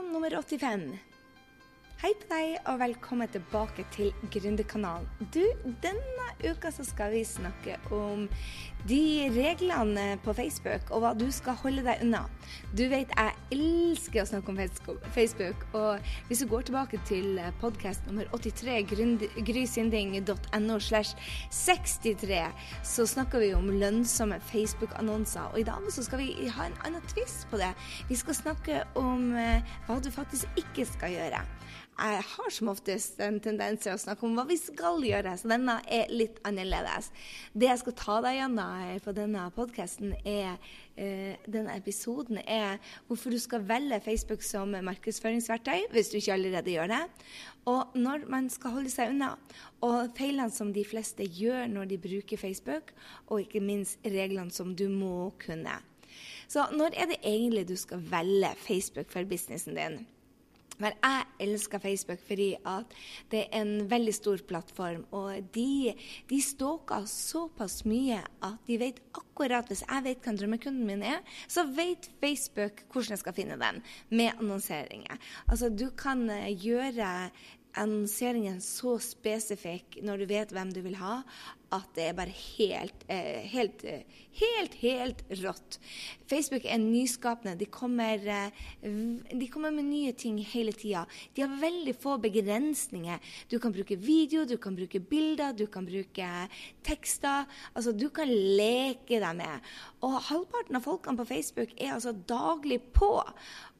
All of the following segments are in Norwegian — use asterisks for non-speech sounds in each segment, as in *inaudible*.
Gründerkanalen nummer 85. Hei på deg, og velkommen tilbake til Gründerkanalen. Du, denne uka så skal vi snakke om de reglene på Facebook, og hva du skal holde deg unna. Du vet, jeg elsker å snakke om Facebook, og hvis du går tilbake til podkast nummer 83, grysynding.no slash 63, så snakker vi om lønnsomme Facebook-annonser. Og i dag så skal vi ha en annen twist på det. Vi skal snakke om eh, hva du faktisk ikke skal gjøre jeg har som oftest en tendens til å snakke om hva vi skal gjøre, så denne er litt annerledes. Det jeg skal ta deg gjennom på denne podkasten, er eh, denne episoden er hvorfor du skal velge Facebook som markedsføringsverktøy, hvis du ikke allerede gjør det. Og når man skal holde seg unna. Og feilene som de fleste gjør når de bruker Facebook, og ikke minst reglene som du må kunne. Så når er det egentlig du skal velge Facebook for businessen din? Men jeg elsker Facebook fordi at det er en veldig stor plattform. Og de, de stalker såpass mye at de vet akkurat Hvis jeg vet hvem drømmekunden min er, så vet Facebook hvordan jeg skal finne den med annonseringer. Altså, du kan eh, gjøre annonseringen så spesifikk når du vet hvem du vil ha, at det er bare helt, eh, helt, helt, helt rått. Facebook er nyskapende. De kommer, eh, de kommer med nye ting hele tida. De har veldig få begrensninger. Du kan bruke video, du kan bruke bilder, du kan bruke tekster. Altså, du kan leke deg med. Og halvparten av folkene på Facebook er altså daglig på.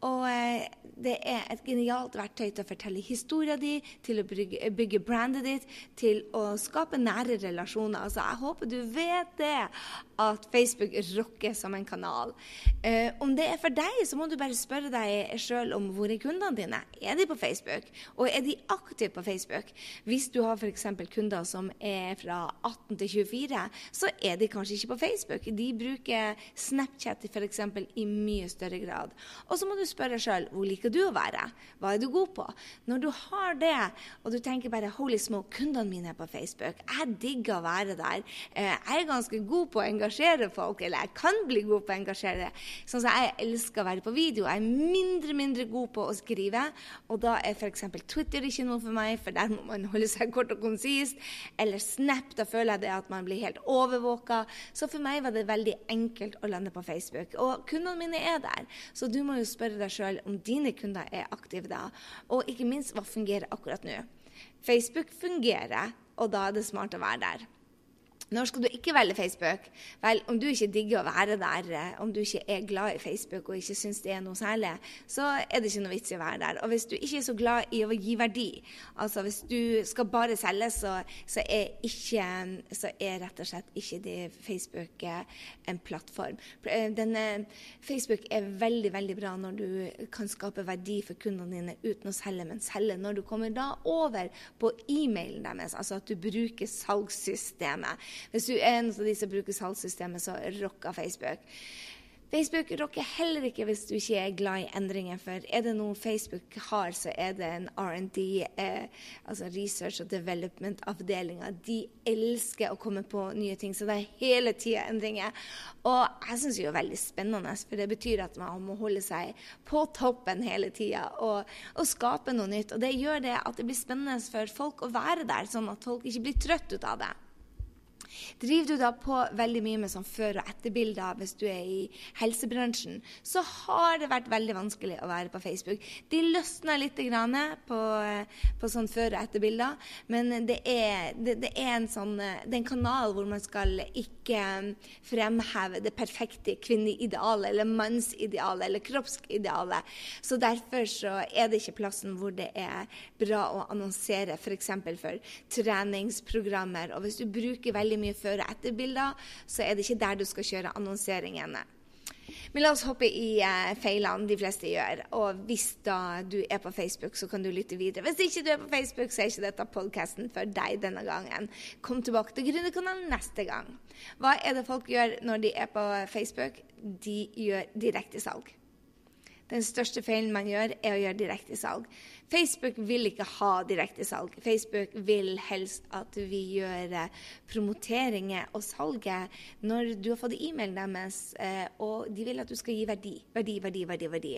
Og eh, det er et genialt verktøy til å fortelle historien din, til å bygge brandet ditt, til å skape nære relasjoner relasjoner. Altså, jeg håper du vet det, at Facebook rocker som en kanal. Eh, om det er for deg, så må du bare spørre deg sjøl om hvor er kundene dine. Er de på Facebook? Og er de aktive på Facebook? Hvis du har f.eks. kunder som er fra 18 til 24, så er de kanskje ikke på Facebook. De bruker Snapchat f.eks. i mye større grad. Og så må du spørre sjøl hvor liker du å være? Hva er du god på? Når du har det, og du tenker bare holy smoke, kundene mine er på Facebook, jeg digger å være der. Eh, jeg er ganske god på å engasjere folk, eller jeg kan bli god på å engasjere. Sånn som Jeg elsker å være på video. Jeg er mindre mindre god på å skrive. Og da er f.eks. Twitter ikke noe for meg, for der må man holde seg kort og konsist. Eller Snap, da føler jeg det at man blir helt overvåka. Så for meg var det veldig enkelt å lande på Facebook. Og kundene mine er der, så du må jo spørre deg sjøl om dine kunder er aktive da. Og ikke minst, hva fungerer akkurat nå? Facebook fungerer, og da er det smart å være der. Når skal du ikke velge Facebook? Vel, om du ikke digger å være der, eh, om du ikke er glad i Facebook og ikke syns det er noe særlig, så er det ikke noe vits i å være der. Og hvis du ikke er så glad i å gi verdi, altså hvis du skal bare selge, så, så, er, ikke, så er, rett og slett ikke det Facebook eh, en plattform. Eh, denne Facebook er veldig, veldig bra når du kan skape verdi for kundene dine uten å selge, men selge når du kommer da over på e-mailen deres, altså at du bruker salgssystemet. Hvis du er en av de som bruker salgssystemet, så rocker Facebook. Facebook rocker heller ikke hvis du ikke er glad i endringer. For er det noe Facebook har, så er det en R&D, eh, altså research og development-avdelinga. De elsker å komme på nye ting, så det er hele tida endringer. Og jeg syns det er veldig spennende, for det betyr at man må holde seg på toppen hele tida og, og, skape noe nytt. Og det gjør det at det blir spennende for folk å være der, sånn at folk ikke blir trøtt ut av det. Driver du da på veldig mye med sånn før- og etterbilder hvis du er i helsebransjen, så har det vært veldig vanskelig å være på Facebook. De løsner litt på, på sånn før- og etterbilder, men det er, det, det er, en sånn, det er en kanal hvor man skal ikke fremheve det perfekte kvinneidealet eller mannsidealet eller kroppsidealet. Så derfor så er det ikke plassen hvor det er bra å annonsere f.eks. For, for treningsprogrammer. Og hvis du bruker veldig mye før- og etterbilder, så er det ikke der du skal kjøre annonseringene. Men la oss hoppe i eh, feilene de fleste gjør. Og hvis da du er på Facebook, så kan du lytte videre. Hvis ikke du er på Facebook, så er ikke dette podkasten for deg denne gangen. Kom tilbake til Gründerkanalen neste gang. Hva er det folk gjør når de er på Facebook? De gjør direktesalg. Den største feilen man gjør, er å gjøre direktesalg. Facebook vil ikke ha direktesalg. Facebook vil helst at vi gjør eh, promoteringer og salget når du har fått e-mailen deres, eh, og de vil at du skal gi verdi. Verdi, verdi, verdi. verdi.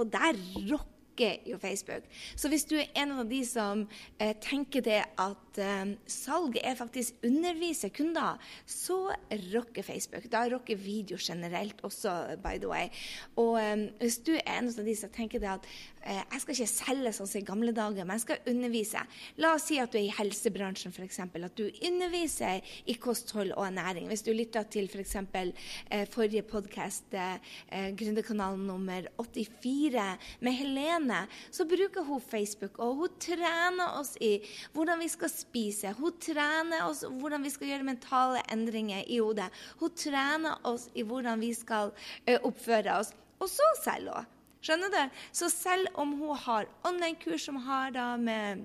Og der rocker rocker jo Facebook. Så hvis du er en av de som eh, tenker det at eh, salg er faktisk undervise kunder, så rocker Facebook. Da rocker video generelt også, by the way. Og eh, hvis du er en av de som tenker det at eh, jeg skal ikke selge sånn som i gamle dager, men jeg skal undervise. La oss si at du er i helsebransjen, f.eks. At du underviser i kosthold og ernæring. Hvis du lytter til f.eks. For eh, forrige podkast, eh, Gründerkanalen nummer 84 med Helene, så bruker hun Facebook. Og hun trener oss i hvordan vi skal spise. Hun trener oss hvordan vi skal gjøre mentale endringer i hodet. Hun trener oss i hvordan vi skal oppføre oss. Og så selger hun. Skjønner du? Så selv om hun har online-kurs som har da med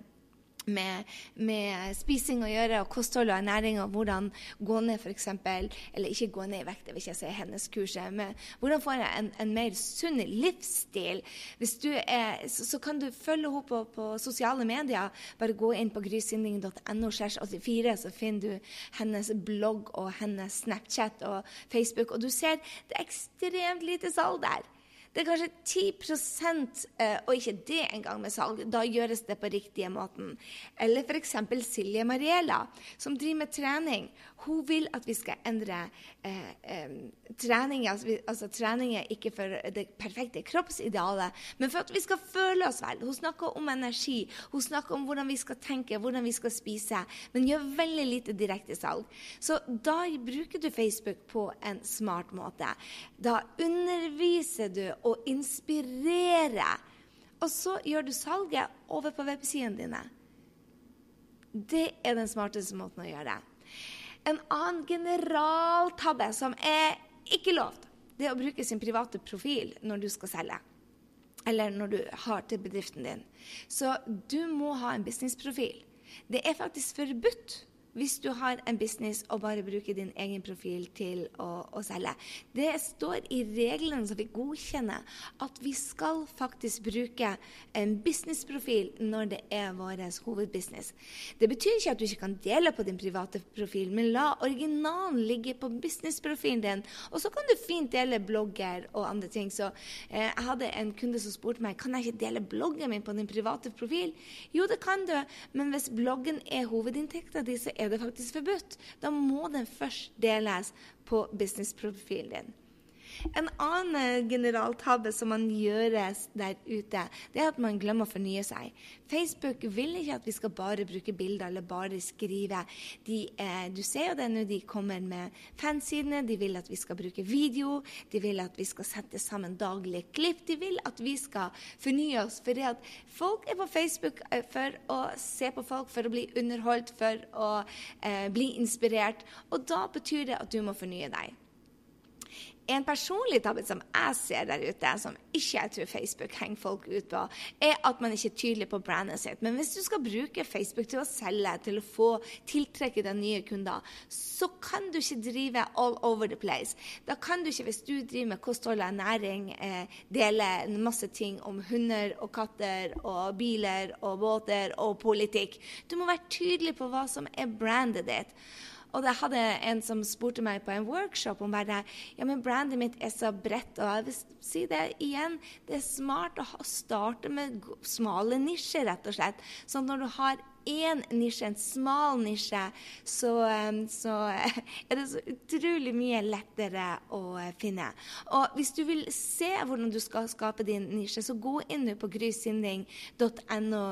med, med, spising å gjøre, og kosthold og ernæring, og hvordan gå ned f.eks. Eller ikke gå ned i vekt, det vil ikke si hennes kurset, men hvordan få en, en mer sunn livsstil. Er, så, så kan du følge henne på, på, sosiale medier. Bare gå inn på grysynding.no, så finner du hennes blogg og hennes Snapchat og Facebook, og du ser det er ekstremt lite salg der. Det er kanskje 10 eh, og ikke det engang med salg. Da gjøres det på riktige måten. Eller f.eks. Silje Mariela, som driver med trening. Hun vil at vi skal endre eh, eh, trening. Altså, altså, trening er ikke for det perfekte kroppsidealet, men for at vi skal føle oss vel. Hun snakker om energi, hun snakker om hvordan vi skal tenke, hvordan vi skal spise, men gjør veldig lite direkte salg. Så da bruker du Facebook på en smart måte. Da underviser du og inspirere. Og så gjør du salget over på websidene dine. Det er den smarteste måten å gjøre det. En annen generaltabbe som er ikke lovt, det er å bruke sin private profil når du skal selge. Eller når du har til bedriften din. Så du må ha en businessprofil. Det er faktisk forbudt hvis du har en business og bare bruker din egen profil til å, å, selge. Det står i reglene som vi godkjenner, at vi skal faktisk bruke en businessprofil når det er vår hovedbusiness. Det betyr ikke at du ikke kan dele på din private profil, men la originalen ligge på businessprofilen din. Og så kan du fint dele blogger og andre ting. Så eh, jeg hadde en kunde som spurte meg kan jeg ikke dele bloggen min på din private profil. Jo, det kan du, men hvis bloggen er hovedinntekta di, så er det faktisk forbudt. Da må den først deles på businessprofilen din. En annen generaltabbe som man gjøres der ute, det er at man glemmer å fornye seg. Facebook vil ikke at vi skal bare bruke bilder eller bare skrive. De, eh, du ser jo det nå, de kommer med fansidene. De vil at vi skal bruke video. De vil at vi skal sette sammen daglige klipp. De vil at vi skal fornye oss. For at folk er på Facebook eh, for å se på folk, for å bli underholdt, for å eh, bli inspirert. Og da betyr det at du må fornye deg. En personlig tabbe som jeg ser der ute, som ikke jeg tror Facebook henger folk ut på, er at man ikke er tydelig på brandet sitt. Men hvis du skal bruke Facebook til å selge, til å få tiltrekke deg nye kunder, så kan du ikke drive all over the place. Da kan du ikke, hvis du driver med kosthold og ernæring, eh, dele masse ting om hunder og katter og biler og båter og politikk. Du må være tydelig på hva som er brandet ditt. Og jeg hadde en som spurte meg på en workshop om bare ja, men brandet mitt er så bredt. Og jeg vil si det igjen, det er smart å starte med smale nisjer, rett og slett. Sånn at når du har én nisje, en smal nisje, så, så, *laughs* er det så utrolig mye lettere å finne. Og hvis du vil se hvordan du skal skape din nisje, så gå inn på grysynding.no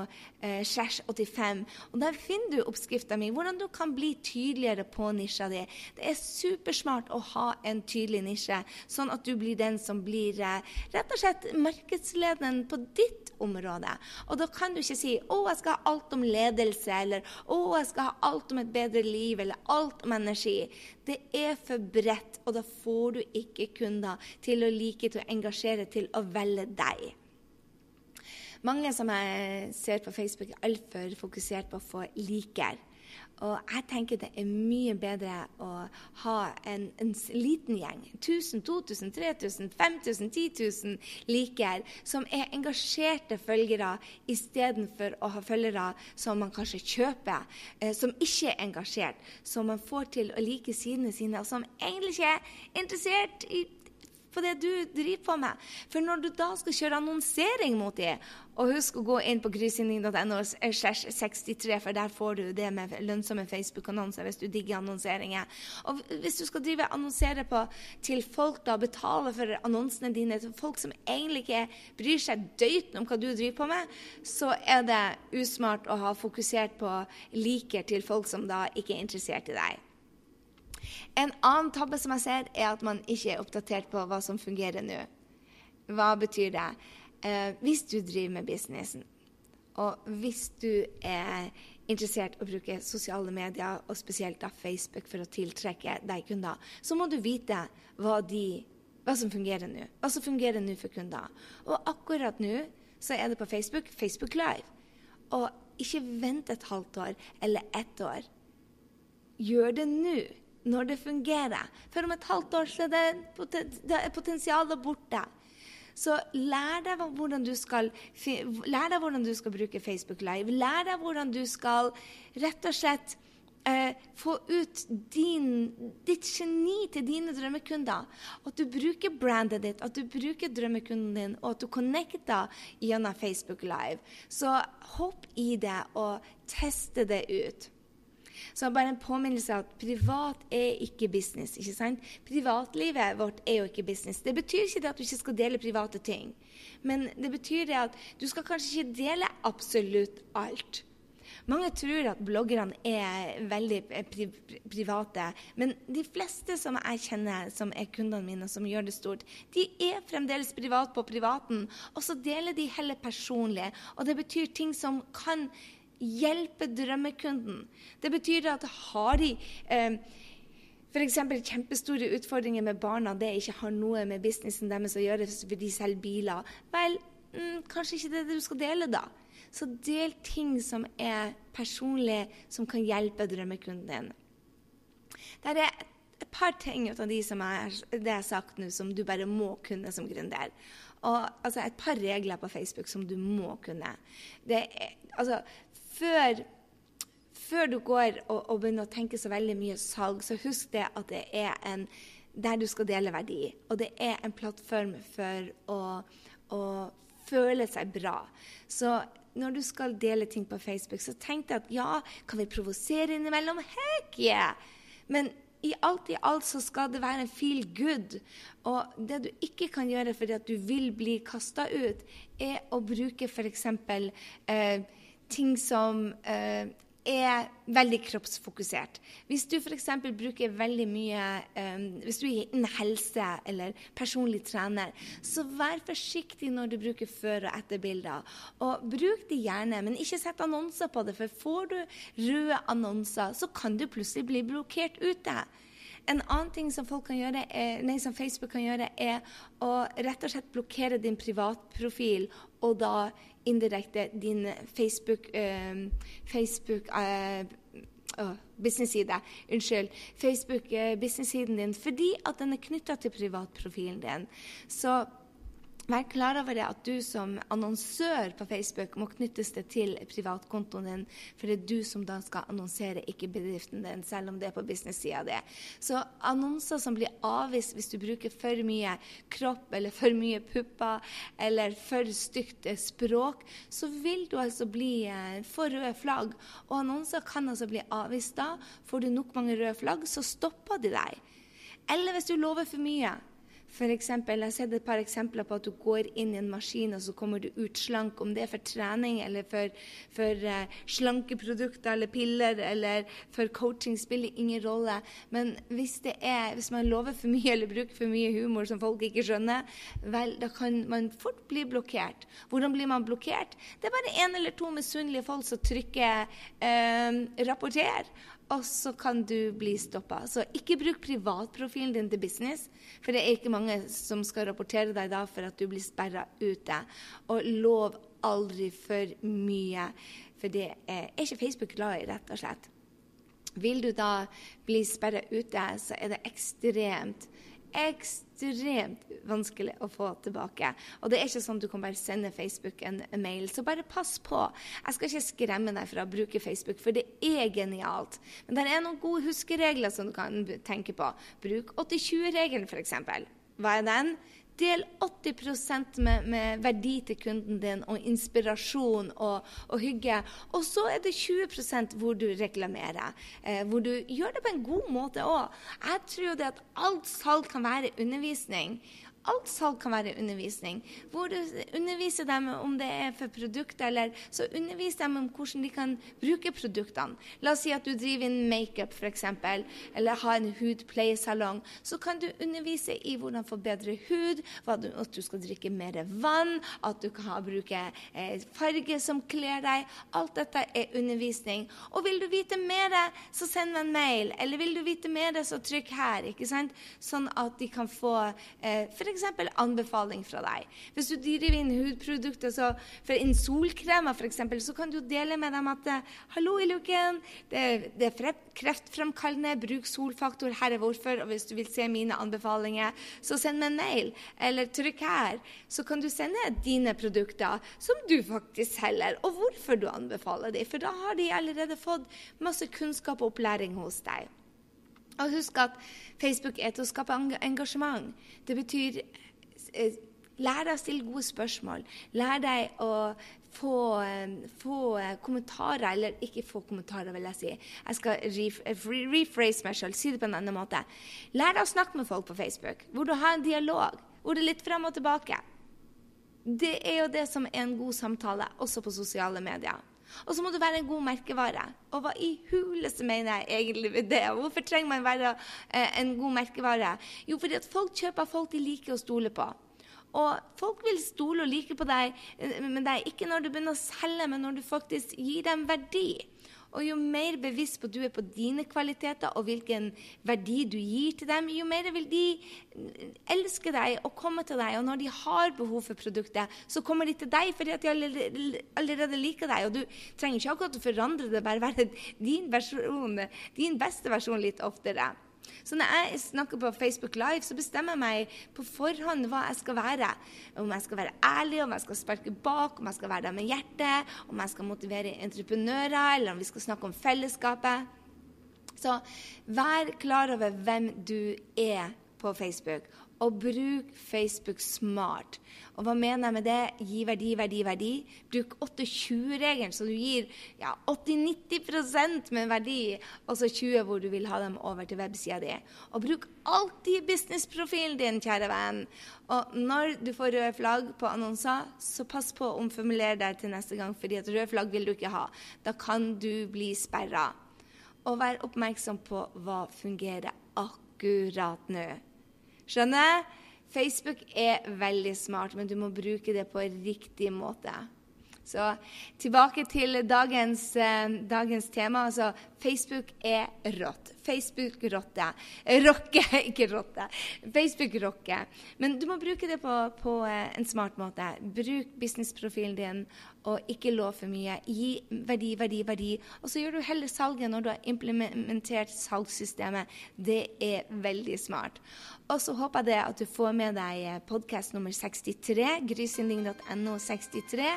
eh, 85. Og der finner du oppskrifta mi, hvordan du kan bli tydeligere på nisja di. Det er supersmart å ha en tydelig nisje, sånn at du blir den som blir eh, rett og slett markedslederen på ditt område. Og da kan du ikke si 'Å, jeg skal ha alt om ledelse', eller 'Å, jeg skal ha alt om et bedre liv', eller 'alt om energi'. Det er for bredt, og da får du ikke kunder til å like, til å engasjere, til å velge deg. Mange som jeg ser på Facebook, er altfor fokusert på å få liker. Og jeg tenker det er mye bedre å ha en, en liten gjeng, 1000, 2000, 3000, 5000, 10 000 liker, som er engasjerte følgere, istedenfor å ha følgere som man kanskje kjøper, eh, som ikke er engasjert, som man får til å like sidene sine, og som egentlig ikke er interessert i på det du driver på med. For når du da skal kjøre annonsering mot dem, og husk å gå inn på kryssinding.no 63, for der får du det med lønnsomme Facebook-annonser hvis du digger annonseringer. Og hvis du skal drive annonsere på til folk, da betale for annonsene dine til folk som egentlig ikke bryr seg døyten om hva du driver på med, så er det usmart å ha fokusert på liker til folk som da ikke er interessert i deg. En annen tabbe som jeg ser, er at man ikke er oppdatert på hva som fungerer nå. Hva betyr det? Eh, hvis du driver med businessen, og hvis du er interessert i å bruke sosiale medier, og spesielt da Facebook, for å tiltrekke deg kunder, så må du vite hva, de, hva som fungerer nå. Hva som fungerer nå for kunder. Og akkurat nå så er det på Facebook Facebook Live. Og ikke vent et halvt år eller ett år. Gjør det nå når det fungerer. For om et halvt år så er potensialet borte. Så lær deg, skal, lær deg hvordan du skal bruke Facebook Live. Lær deg hvordan du skal rett og slett eh, få ut din, ditt geni til dine drømmekunder. At du bruker brandet ditt, at du bruker drømmekunden din, og at du connecter gjennom Facebook Live. Så hopp i det og teste det ut. Så bare en påminnelse at privat er ikke business. ikke sant? Privatlivet vårt er jo ikke business. Det betyr ikke det at du ikke skal dele private ting. Men det betyr det at du skal kanskje ikke dele absolutt alt. Mange tror at bloggerne er veldig pri private, men de fleste som jeg kjenner, som er kundene mine, som gjør det stort, de er fremdeles privat på privaten, og så deler de heller personlig. Og det betyr ting som kan hjelpe drømmekunden. Det betyr at har de eh, f.eks. kjempestore utfordringer med barna, det ikke har noe med businessen deres å gjøre, for de selger biler, vel, mm, kanskje ikke det du skal dele, da. Så del ting som er personlige, som kan hjelpe drømmekunden din. Det er et par ting av de som er, det jeg har sagt nå, som du bare må kunne som gründer. Og altså, Et par regler på Facebook som du må kunne. Det er, altså, før, før du går og, og, begynner å tenke så veldig mye salg, så husk det at det er en der du skal dele verdi. Og det er en plattform for å, å føle seg bra. Så når du skal dele ting på Facebook, så tenk deg at ja, kan vi provosere innimellom? Heck yeah! Men i alt i alt så skal det være en feel good. Og det du ikke kan gjøre fordi at du vil bli kasta ut, er å bruke f.eks. Eh, ting som eh, er veldig kroppsfokusert. Hvis du f.eks. bruker veldig mye um, Hvis du er innen helse eller personlig trener, så vær forsiktig når du bruker før- og etterbilder. Og bruk de gjerne, men ikke sett annonser på det, for får du røde annonser, så kan du plutselig bli blokkert ute. En annen ting som, gjøre, er, nei, som, Facebook kan gjøre, er å rett og slett blokkere din privatprofil, og da indirekte din Facebook, uh, Facebook uh, oh, business-side. Unnskyld. Facebook-business-siden din fordi at den er knytta til privatprofilen din. Så Vær klar over det at du som annonsør på Facebook må knyttes det til privatkontoen din, for det er du som da skal annonsere, ikke bedriften din, selv om det er på business-sida di. Så annonser som blir avvist hvis du bruker for mye kropp eller for mye pupper eller for stygt språk, så vil du altså bli eh, for røde flagg. Og annonser kan altså bli avvist da. Får du nok mange røde flagg, så stopper de deg. Eller hvis du lover for mye. For eksempel, jeg har sett et par eksempler på at du går inn i en maskin og så kommer du ut slank. Om det er for trening eller for, for uh, slankeprodukter eller piller eller for coaching, spiller ingen rolle. Men hvis, er, hvis, man lover for mye eller bruker for mye humor som folk ikke skjønner, vel, da kan man fort bli blokkert. Hvordan blir man blokkert? Det er bare én eller to misunnelige folk som trykker uh, 'rapporter' og så kan du bli stoppa. Så ikke bruk privatprofilen din til business, for det er ikke mange som skal rapportere deg da for at du blir sperra ute. Og lov aldri for mye, for det er ikke Facebook glad i, rett og slett. Vil du da bli sperra ute, så er det ekstremt ekstremt vanskelig å få tilbake. Og det er ikke sånn at du kan bare sende Facebook en mail. Så bare pass på. Jeg skal ikke skremme deg fra å bruke Facebook, for det er genialt. Men det er noen gode huskeregler som du kan tenke på. Bruk 80-20-regelen, f.eks. Hva er den? Del 80% med, med, verdi til kunden din og inspirasjon og, og hygge. Og så er det 20% hvor du reklamerer. Eh, hvor du gjør det på en god måte òg. Jeg tror det at alt salg kan være undervisning. Alt salg kan være undervisning. Hvor du underviser dem om det er for produkter, eller så undervis dem om hvordan de kan bruke produktene. La oss si at du driver inn makeup, f.eks., eller har en hudpleiesalong. Så kan du undervise i hvordan få bedre hud, du, at du skal drikke mer vann, at du kan bruke eh, farge som kler deg. Alt dette er undervisning. Og vil du vite mer, så send meg en mail. Eller vil du vite mer, så trykk her. ikke sant? Sånn at de kan få eh, f.eks. anbefaling fra deg. Hvis du driver inn hudprodukter så for inn solkremer, f.eks., så kan du dele med dem at eh, 'Hallo i luken, det, det er kreftfremkallende, bruk solfaktor, her er hvorfor.' Og hvis du vil se mine anbefalinger, så send meg en mail, eller trykk her. Så kan du sende dine produkter som du faktisk selger, og hvorfor du anbefaler dem. For da har de allerede fått masse kunnskap og opplæring hos deg. Og husk at Facebook er til å skape engasjement. Det betyr eh, Lær deg å stille gode spørsmål. Lær deg å få, eh, få, eh, kommentarer, eller ikke få kommentarer, vil jeg si. Jeg skal rephrase meg selv, si det på en annen måte. Lær deg å snakke med folk på Facebook, hvor du har en dialog, hvor det er litt frem og tilbake. Det er jo det som er en god samtale, også på sosiale medier. Og så må du være en god merkevare. Og hva i huleste mener jeg egentlig med det? Hvorfor trenger man være eh, en god merkevare? Jo, fordi at folk kjøper folk de liker å stole på. Og folk vil stole og like på deg, eh, men det er ikke når du begynner å selge, men når du faktisk gir dem verdi. Og jo mer bevisst på du er på dine kvaliteter og hvilken verdi du gir til dem, jo mer vil de elske deg og komme til deg. Og når de har behov for produktet, så kommer de til deg fordi de allerede liker deg. Og du trenger ikke akkurat å forandre det, bare være din, versjon, din beste versjon litt oftere. Så når jeg snakker på Facebook Live, så bestemmer jeg meg på forhånd hva jeg skal være. Om jeg skal være ærlig, om jeg skal sparke bak, om jeg skal være der med hjertet, om jeg skal motivere entreprenører, eller om vi skal snakke om fellesskapet. Så vær klar over hvem du er på Facebook, og bruk Facebook smart. Og hva mener jeg med det? Gi verdi, verdi, verdi. Bruk 8-20-regelen, så du gir ja, 80-90 med verdi, og så 20 hvor du vil ha dem over til websida di. Og bruk alltid businessprofilen din, kjære venn. Og når du får røde flagg på annonser, så pass på å omformulere deg til neste gang, fordi at røde flagg vil du ikke ha. Da kan du bli sperra. Og vær oppmerksom på hva fungerer akkurat nå. Skjønner? Facebook er veldig smart, men du må bruke det på riktig måte. Så tilbake til dagens, eh, dagens tema. Altså, Facebook er rått. Facebook rotte. Rocke, *laughs* ikke rotte. Facebook rocke. Men du må bruke det på, på eh, en smart måte. Bruk businessprofilen din, og ikke lov for mye. Gi verdi, verdi, verdi. Og så gjør du heller salget når du har implementert salgssystemet. Det er veldig smart. Og så håper jeg det at du får med deg eh, podkast nummer 63, grysynding.no 63.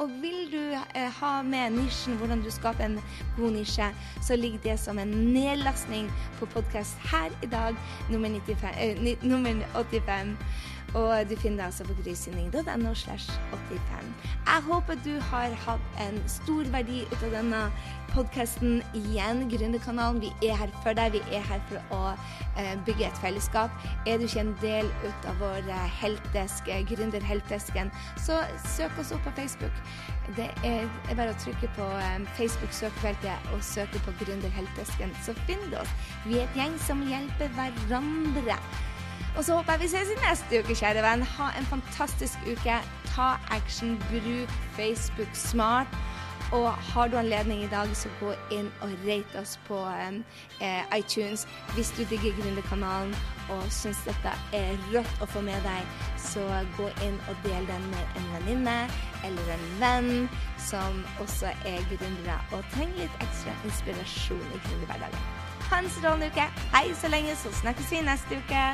Og vil du eh, ha med nisjen, hvordan du skaper en god nisje, så ligger det som en nedlastning på podkast her i dag, nummer, 95, eh, nummer 85. Og du finner det altså på grysynding.no slash 85. Jeg håper du har hatt en stor verdi ut av denne podkasten igjen. Gründerkanalen, vi er her for deg. Vi er her for å eh, bygge et fellesskap. Er du ikke en del ut av vår helteske, heltesk, gründerheltesken, så søk oss opp på Facebook. Det er, bare å trykke på Facebook-søkefeltet og søke på Gründerheltesken, så finner du oss. Vi er et gjeng som hjelper hverandre. Og så håper jeg vi ses i neste uke, kjære venn. Ha en fantastisk uke. Ta action, bruk Facebook smart. Og har du anledning i dag, så gå inn og rate oss på eh, iTunes. Hvis du digger Gründerkanalen og syns dette er rått å få med deg, så gå inn og del den med en venninne eller en venn som også er gründere og trenger litt ekstra inspirasjon i gründerhverdagen. Ha en strålende uke. Hei så lenge, så snakkes vi neste uke.